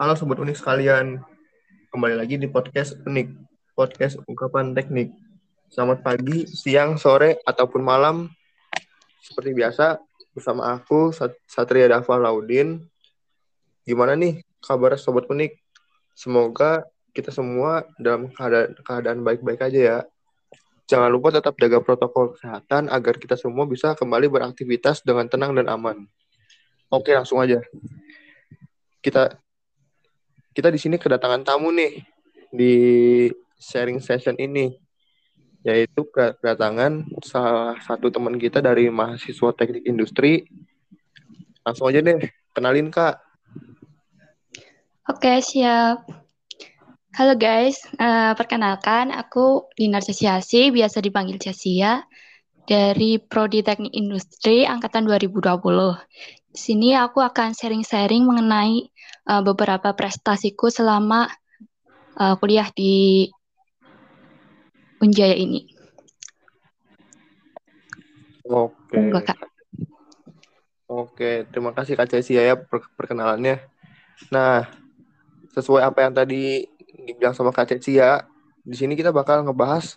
Halo Sobat Unik sekalian, kembali lagi di podcast Unik, podcast ungkapan teknik. Selamat pagi, siang, sore, ataupun malam. Seperti biasa, bersama aku, Satria Dava Laudin. Gimana nih kabar Sobat Unik? Semoga kita semua dalam keadaan, keadaan baik-baik aja ya. Jangan lupa tetap jaga protokol kesehatan agar kita semua bisa kembali beraktivitas dengan tenang dan aman. Oke, langsung aja. Kita kita di sini kedatangan tamu nih di sharing session ini yaitu kedatangan salah satu teman kita dari mahasiswa teknik industri. Langsung aja deh, kenalin Kak. Oke, siap. Halo guys, uh, perkenalkan aku Dinar Cesiasi, biasa dipanggil Cesia, dari Prodi Teknik Industri Angkatan 2020. Di sini aku akan sharing-sharing mengenai uh, beberapa prestasiku selama uh, kuliah di Unjaya ini. Oke. Enggak, Kak. Oke, terima kasih Kak Cesia ya perkenalannya. Nah, sesuai apa yang tadi dibilang sama Kak Cecia, di sini kita bakal ngebahas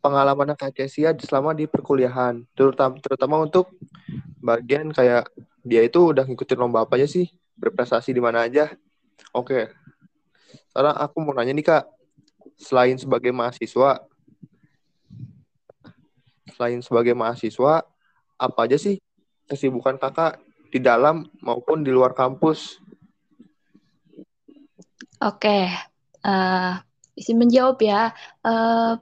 pengalaman Kak Cecia selama di perkuliahan, terutama terutama untuk bagian kayak dia itu udah ngikutin lomba apa aja sih, berprestasi di mana aja. Oke. Sekarang aku mau nanya nih Kak, selain sebagai mahasiswa, selain sebagai mahasiswa, apa aja sih kesibukan kakak di dalam maupun di luar kampus? Oke, uh, izin menjawab ya. Uh,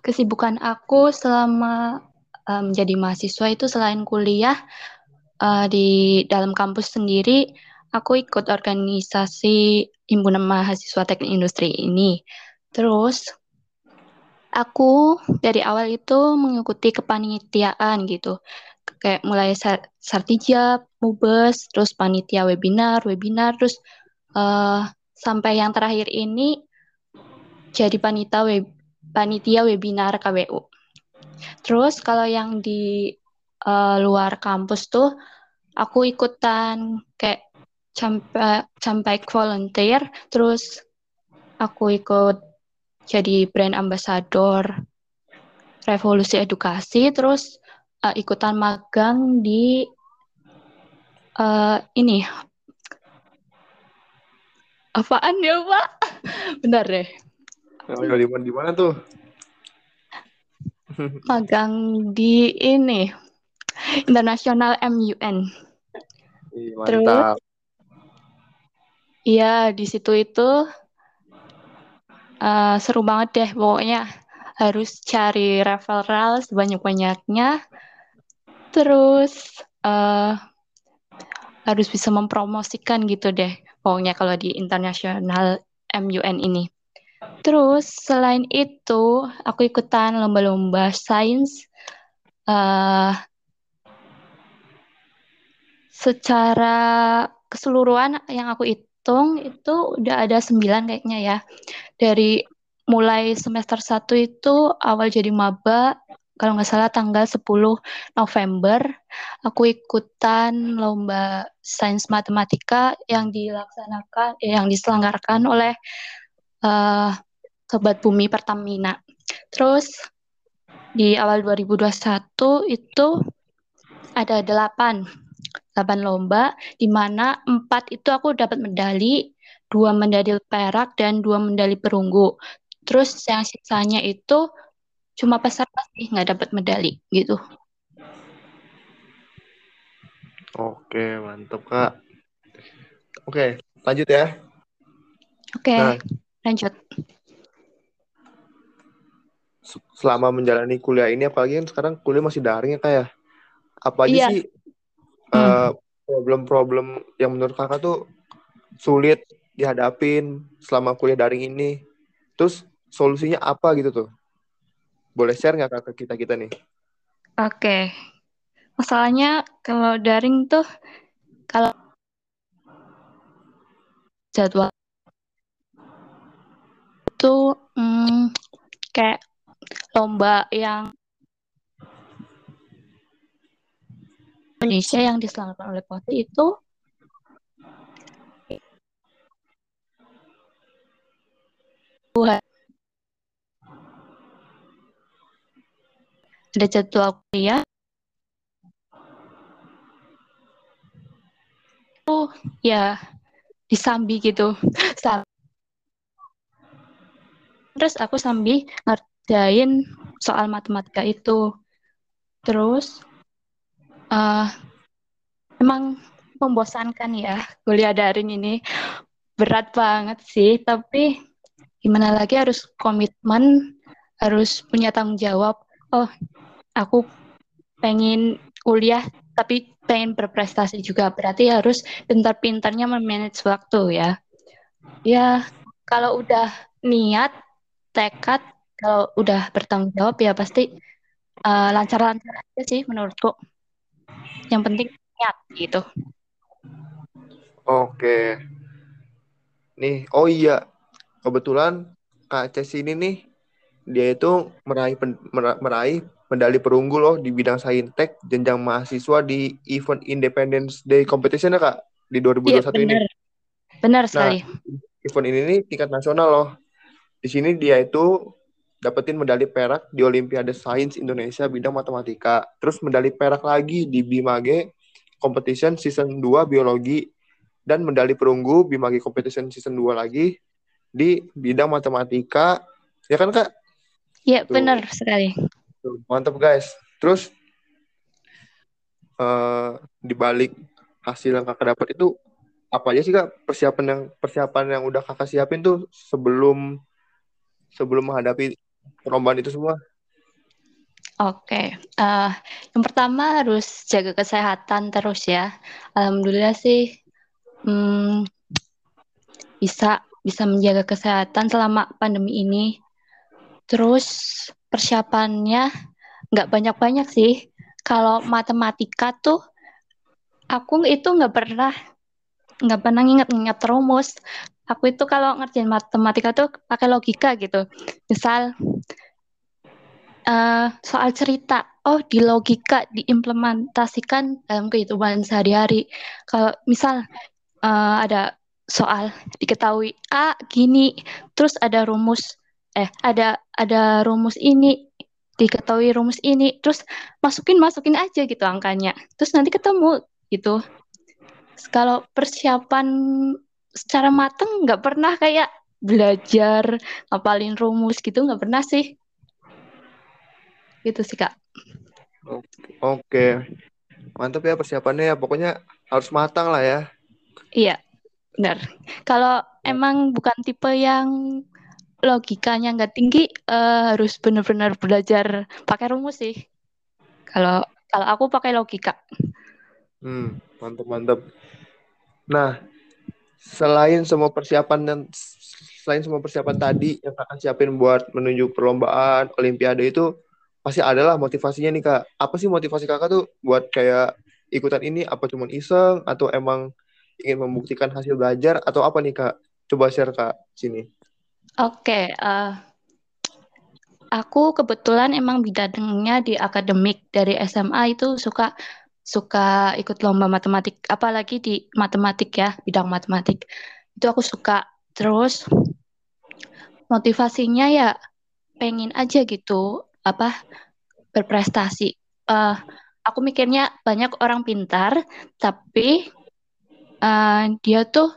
kesibukan aku selama menjadi mahasiswa itu selain kuliah uh, di dalam kampus sendiri, aku ikut organisasi himpunan mahasiswa teknik industri ini. Terus aku dari awal itu mengikuti kepanitiaan gitu kayak mulai sartijab, mubes, terus panitia webinar, webinar, terus uh, sampai yang terakhir ini jadi panitia web panitia webinar KWU. Terus kalau yang di uh, luar kampus tuh aku ikutan kayak sampai sampai volunteer, terus aku ikut jadi brand ambassador revolusi edukasi, terus uh, ikutan magang di uh, ini Apaan ya, Pak? Bentar deh. Di mana tuh? Magang di ini. Internasional MUN. Mantap. iya, di situ itu uh, seru banget deh pokoknya. Harus cari referral sebanyak-banyaknya. Terus uh, harus bisa mempromosikan gitu deh pokoknya kalau di internasional MUN ini. Terus selain itu aku ikutan lomba-lomba sains uh, secara keseluruhan yang aku hitung itu udah ada sembilan kayaknya ya. Dari mulai semester 1 itu awal jadi maba kalau nggak salah tanggal 10 November aku ikutan lomba sains matematika yang dilaksanakan eh, yang diselenggarakan oleh uh, Sobat Bumi Pertamina. Terus di awal 2021 itu ada delapan delapan lomba di mana empat itu aku dapat medali dua medali perak dan dua medali perunggu terus yang sisanya itu cuma peserta sih nggak dapat medali gitu. Oke, mantap Kak. Oke, lanjut ya. Oke, nah, lanjut. Selama menjalani kuliah ini, apalagi kan sekarang kuliah masih daring ya Kak ya. Apa aja iya. sih hmm. problem-problem yang menurut Kakak tuh sulit dihadapin selama kuliah daring ini? Terus solusinya apa gitu tuh? Boleh share nggak ke kita kita nih? Oke, masalahnya kalau daring tuh kalau jadwal itu hmm, kayak lomba yang Indonesia yang diselenggarakan oleh POTI itu ada jadwal kuliah. Itu ya disambi gitu. Sambi terus aku sambil ngerjain soal matematika itu. Terus uh, emang membosankan ya kuliah daring ini. Berat banget sih tapi gimana lagi harus komitmen harus punya tanggung jawab. Oh aku pengen kuliah tapi pengen berprestasi juga. Berarti harus pintar-pintarnya memanage waktu ya. Ya kalau udah niat tekad kalau udah bertanggung jawab ya pasti uh, lancar-lancar aja sih menurutku. Yang penting niat gitu. Oke. Nih, oh iya. Kebetulan Kak Ces ini nih dia itu meraih pen, meraih medali perunggu loh di bidang saintek jenjang mahasiswa di event Independence Day Competition ya Kak di 2021 iya, bener. ini. Benar nah, sekali. Event ini nih tingkat nasional loh di sini dia itu dapetin medali perak di Olimpiade Sains Indonesia bidang matematika. Terus medali perak lagi di Bimage Competition Season 2 Biologi dan medali perunggu Bimage Competition Season 2 lagi di bidang matematika. Ya kan, Kak? Iya, benar sekali. Tuh, mantap, guys. Terus uh, di balik hasil yang Kakak dapat itu apa aja sih Kak persiapan yang persiapan yang udah Kakak siapin tuh sebelum sebelum menghadapi perlombaan itu semua? Oke, okay. uh, eh, yang pertama harus jaga kesehatan terus ya. Alhamdulillah sih hmm, bisa bisa menjaga kesehatan selama pandemi ini. Terus persiapannya nggak banyak-banyak sih. Kalau matematika tuh aku itu nggak pernah nggak pernah ingat-ingat rumus aku itu kalau ngerjain matematika tuh pakai logika gitu. Misal uh, soal cerita, oh di logika diimplementasikan dalam kehidupan sehari-hari. Kalau misal uh, ada soal diketahui A gini, terus ada rumus eh ada ada rumus ini diketahui rumus ini, terus masukin masukin aja gitu angkanya, terus nanti ketemu gitu. Kalau persiapan secara mateng nggak pernah kayak belajar ngapalin rumus gitu nggak pernah sih. Gitu sih kak. Oke. Mantap ya persiapannya ya. Pokoknya harus matang lah ya. Iya benar. Kalau emang bukan tipe yang logikanya nggak tinggi uh, harus benar-benar belajar pakai rumus sih. Kalau kalau aku pakai logika. Hmm mantap mantap nah selain semua persiapan dan selain semua persiapan tadi yang akan siapin buat menuju perlombaan olimpiade itu pasti adalah motivasinya nih kak. Apa sih motivasi kakak tuh buat kayak ikutan ini? Apa cuma iseng? Atau emang ingin membuktikan hasil belajar? Atau apa nih kak? Coba share kak sini. Oke okay, uh, eh, aku kebetulan emang bidangnya di akademik. Dari SMA itu suka suka ikut lomba matematik, apalagi di matematik ya, bidang matematik. Itu aku suka. Terus motivasinya ya pengen aja gitu, apa berprestasi. Uh, aku mikirnya banyak orang pintar, tapi uh, dia tuh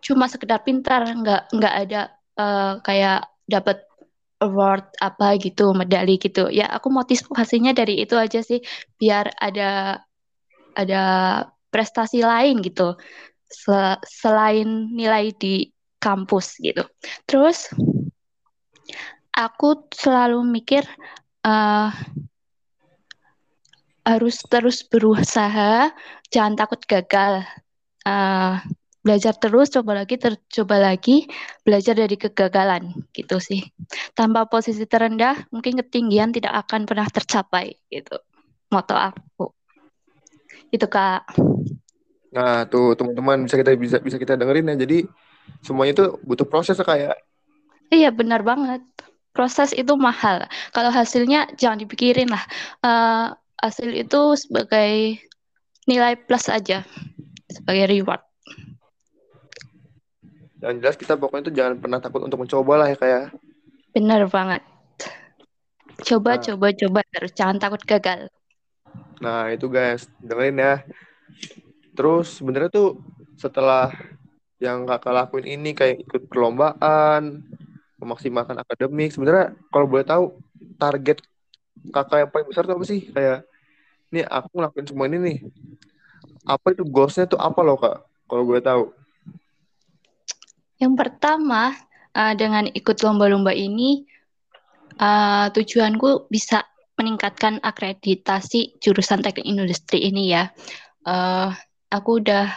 cuma sekedar pintar, nggak nggak ada uh, kayak dapat award apa gitu, medali gitu. Ya aku motivasinya dari itu aja sih biar ada ada prestasi lain gitu. selain nilai di kampus gitu. Terus aku selalu mikir uh, harus terus berusaha, jangan takut gagal. Uh, belajar terus, coba lagi, ter coba lagi, belajar dari kegagalan gitu sih. Tanpa posisi terendah, mungkin ketinggian tidak akan pernah tercapai gitu. Moto aku. Itu Kak. Nah, tuh teman-teman bisa kita bisa bisa kita dengerin ya. Jadi semuanya itu butuh proses kayak. Ya. Iya, benar banget. Proses itu mahal. Kalau hasilnya jangan dipikirin lah. Uh, hasil itu sebagai nilai plus aja sebagai reward. Yang jelas kita pokoknya itu jangan pernah takut untuk mencoba lah ya kayak. Bener banget. Coba, Nah. coba, coba terus jangan takut gagal. Nah, itu guys, dengerin ya. Terus sebenarnya tuh setelah yang kakak lakuin ini kayak ikut perlombaan, memaksimalkan akademik, sebenarnya kalau boleh tahu target kakak yang paling besar tuh apa sih? Kayak, nih aku ngelakuin semua ini nih. Apa itu goalsnya tuh apa loh kak? Kalau boleh tahu. Yang pertama, uh, dengan ikut lomba-lomba ini, uh, tujuanku bisa meningkatkan akreditasi jurusan teknik industri ini ya. Uh, aku udah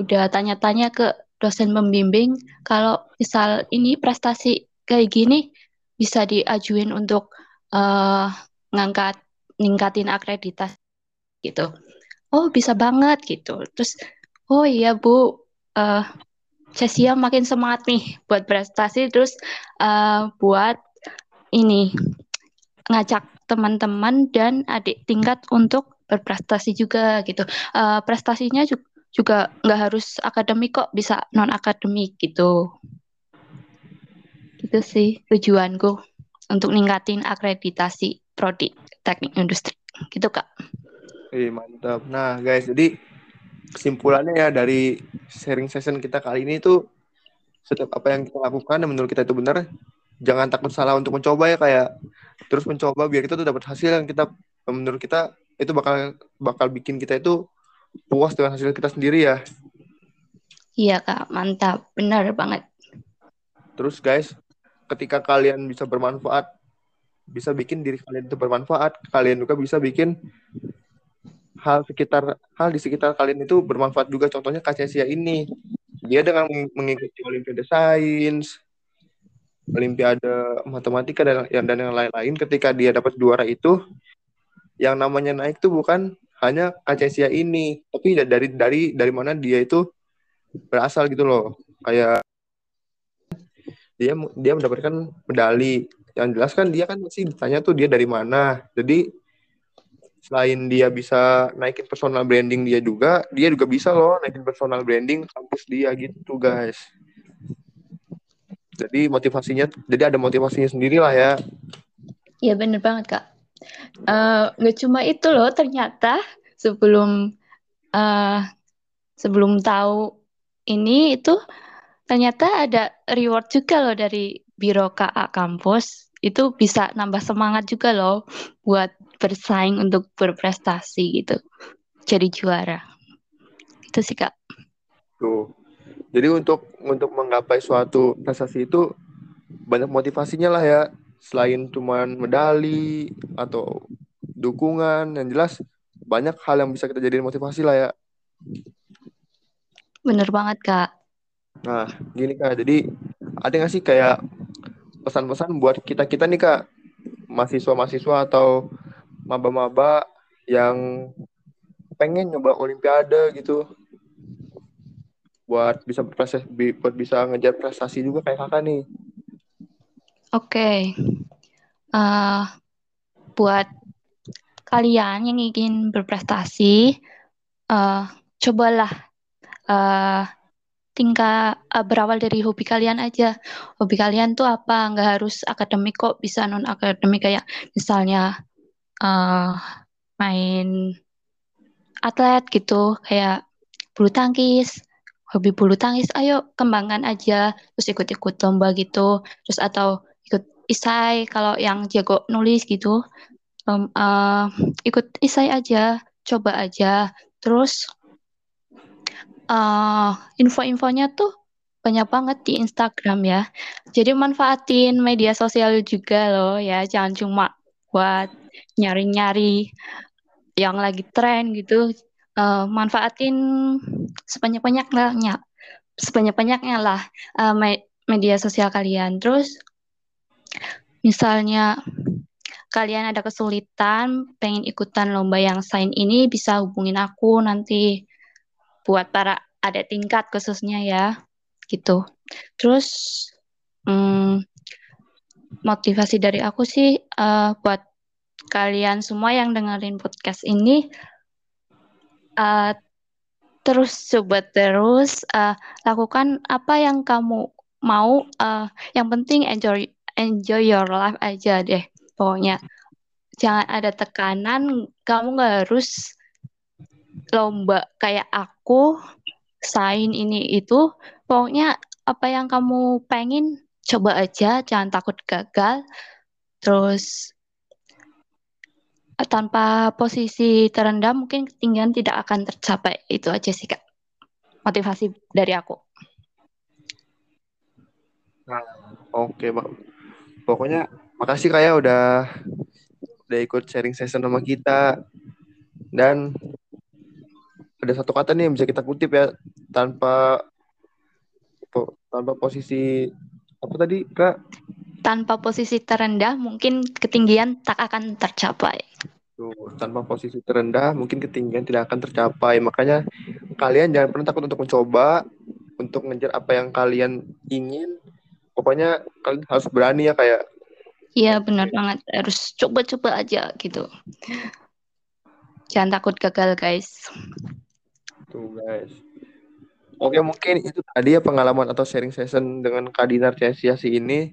udah tanya-tanya ke dosen pembimbing kalau misal ini prestasi kayak gini bisa diajuin untuk uh, ngangkat ningkatin akreditasi gitu. Oh bisa banget gitu. Terus oh iya bu, uh, Cesia makin semangat nih buat prestasi terus uh, buat ini ngajak teman-teman dan adik tingkat untuk berprestasi juga gitu. Uh, prestasinya juga juga nggak harus akademik kok, bisa non akademik gitu. Itu sih tujuanku untuk ningkatin akreditasi prodi teknik industri. Gitu kak. Eh mantap. Nah guys, jadi kesimpulannya ya dari sharing session kita kali ini tuh setiap apa yang kita lakukan dan menurut kita itu benar, jangan takut salah untuk mencoba ya kayak terus mencoba biar kita tuh dapat hasil yang kita menurut kita itu bakal bakal bikin kita itu puas dengan hasil kita sendiri ya. Iya kak, mantap, benar banget. Terus guys, ketika kalian bisa bermanfaat, bisa bikin diri kalian itu bermanfaat, kalian juga bisa bikin hal sekitar hal di sekitar kalian itu bermanfaat juga. Contohnya Kacesia ini, dia dengan mengikuti Olimpiade Sains, Olimpiade Matematika dan yang dan yang lain-lain, ketika dia dapat juara itu, yang namanya naik tuh bukan hanya Kacesia ini, tapi dari dari dari mana dia itu berasal gitu loh. Kayak dia dia mendapatkan medali. Yang jelas kan dia kan masih ditanya tuh dia dari mana. Jadi selain dia bisa naikin personal branding dia juga, dia juga bisa loh naikin personal branding kampus dia gitu guys. Jadi motivasinya, jadi ada motivasinya sendiri lah ya. Iya bener banget kak. Uh, nggak cuma itu loh ternyata sebelum uh, sebelum tahu ini itu ternyata ada reward juga loh dari biro KA kampus itu bisa nambah semangat juga loh buat bersaing untuk berprestasi gitu. Jadi juara. Itu sih kak. Tuh. Jadi untuk untuk menggapai suatu prestasi itu banyak motivasinya lah ya. Selain cuman medali atau dukungan yang jelas banyak hal yang bisa kita jadiin motivasi lah ya. Bener banget kak. Nah gini kak. Jadi ada nggak sih kayak pesan-pesan buat kita kita nih kak? Mahasiswa-mahasiswa atau maba-maba yang pengen nyoba olimpiade gitu buat bisa berprestasi buat bisa ngejar prestasi juga kayak kakak nih Oke, okay. uh, buat kalian yang ingin berprestasi, uh, cobalah uh, tingkat uh, berawal dari hobi kalian aja. Hobi kalian tuh apa? Nggak harus akademik kok, bisa non akademik kayak misalnya uh, main atlet gitu, kayak bulu tangkis, hobi bulu tangkis, ayo kembangkan aja, terus ikut-ikut lomba gitu, terus atau ikut isai kalau yang jago nulis gitu um, uh, ikut isai aja coba aja terus uh, info-infonya tuh banyak banget di Instagram ya jadi manfaatin media sosial juga loh ya jangan cuma buat nyari-nyari yang lagi tren gitu uh, manfaatin sebanyak-banyaknya sebanyak-banyaknya lah uh, media sosial kalian. Terus misalnya kalian ada kesulitan pengen ikutan lomba yang sain ini bisa hubungin aku nanti buat para ada tingkat khususnya ya gitu. Terus hmm, motivasi dari aku sih uh, buat kalian semua yang dengerin podcast ini uh, terus coba terus uh, lakukan apa yang kamu mau uh, yang penting enjoy enjoy your life aja deh pokoknya. Jangan ada tekanan kamu nggak harus lomba kayak aku sign ini itu. Pokoknya apa yang kamu pengen coba aja jangan takut gagal. Terus tanpa posisi terendah mungkin ketinggian tidak akan tercapai. Itu aja sih kak. Motivasi dari aku. Nah, oke okay, pokoknya makasih kayak ya udah udah ikut sharing session sama kita. Dan ada satu kata nih yang bisa kita kutip ya tanpa tanpa posisi apa tadi kak tanpa posisi terendah mungkin ketinggian tak akan tercapai. Tuh, tanpa posisi terendah mungkin ketinggian tidak akan tercapai. Makanya kalian jangan pernah takut untuk mencoba untuk ngejar apa yang kalian ingin. Pokoknya kalian harus berani ya kayak. Iya benar banget. Harus coba-coba aja gitu. Jangan takut gagal guys. Tuh guys. Oke mungkin itu tadi ya pengalaman atau sharing session dengan Kak Dinar Ciasiasi ini.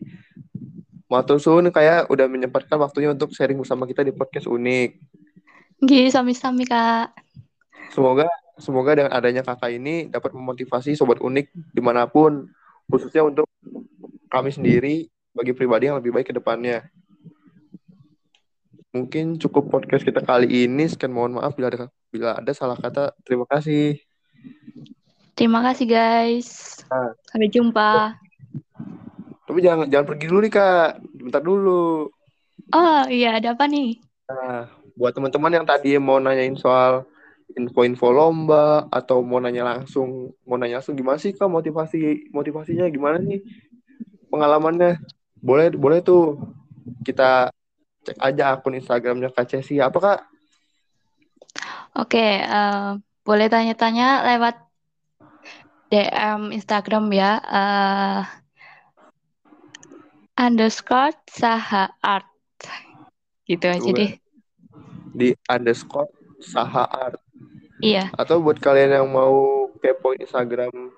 Matur suhun kayak udah menyempatkan waktunya untuk sharing bersama kita di podcast unik. Gih, sami-sami kak. Semoga semoga dengan adanya kakak ini dapat memotivasi sobat unik di mana pun, khususnya untuk kami sendiri bagi pribadi yang lebih baik ke depannya. Mungkin cukup podcast kita kali ini. Sekian mohon maaf bila ada bila ada salah kata. Terima kasih. Terima kasih guys. Nah. Sampai jumpa. Tapi jangan jangan pergi dulu nih kak. Bentar dulu. Oh iya ada apa nih? Nah, buat teman-teman yang tadi mau nanyain soal info-info lomba atau mau nanya langsung mau nanya langsung gimana sih kak motivasi motivasinya gimana nih pengalamannya boleh boleh tuh kita cek aja akun Instagramnya Kak Cesi. Apa Kak? Oke, uh, boleh tanya-tanya lewat DM Instagram ya. Uh, underscore Saha Art. Gitu aja deh. Di underscore Saha Art. Iya. Atau buat kalian yang mau kepo Instagram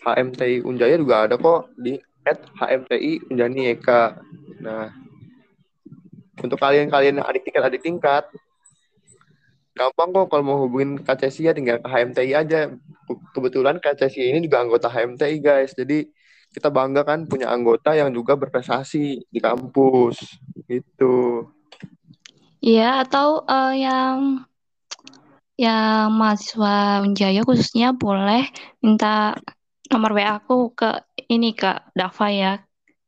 HMTI Unjaya juga ada kok di at HMTI Unjani Eka. Nah, untuk kalian-kalian yang adik tingkat adik tingkat gampang kok kalau mau hubungin KCSI ya tinggal ke HMTI aja kebetulan KCSI ini juga anggota HMTI guys jadi kita bangga kan punya anggota yang juga berprestasi di kampus gitu. Iya atau uh, yang yang mahasiswa Unjaya khususnya boleh minta nomor WA aku ke ini ke Dava ya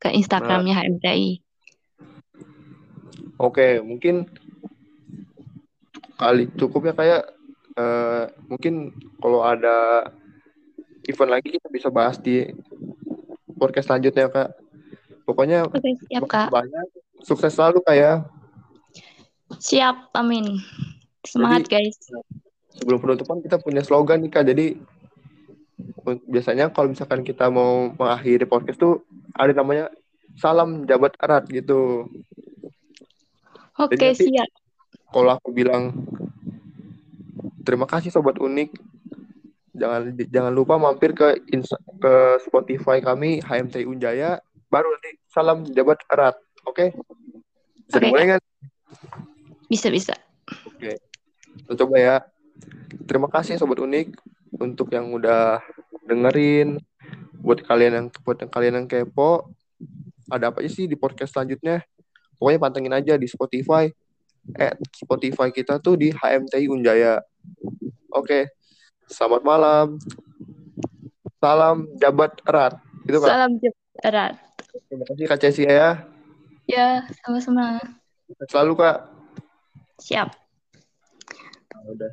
ke Instagramnya nah. Oke, mungkin kali cukup ya kayak uh, mungkin kalau ada event lagi kita bisa bahas di podcast selanjutnya kak. Pokoknya Oke, siap, kak. banyak. Sukses selalu kak ya. Siap, amin. Semangat jadi, guys. Sebelum penutupan kita punya slogan nih kak. Jadi biasanya kalau misalkan kita mau mengakhiri podcast tuh ada namanya salam jabat erat gitu. Oke, okay, siap. Kalau aku bilang terima kasih sobat unik. Jangan jangan lupa mampir ke ke Spotify kami HMT Unjaya. Baru nanti salam jabat erat. Oke? Okay? Bisa okay. dimulai kan? Bisa bisa. Oke. Okay. Kita coba ya. Terima kasih sobat unik untuk yang udah dengerin. Buat kalian yang buat yang kalian yang kepo, ada apa sih di podcast selanjutnya? Pokoknya pantengin aja di Spotify. Eh, Spotify kita tuh di HMTI Unjaya. Oke. Selamat malam. Salam jabat erat. Gitu, Kak. Salam jabat erat. Terima kasih Kak Cesi ya. Ya, sama-sama. Selalu Kak. Siap. Nah, udah.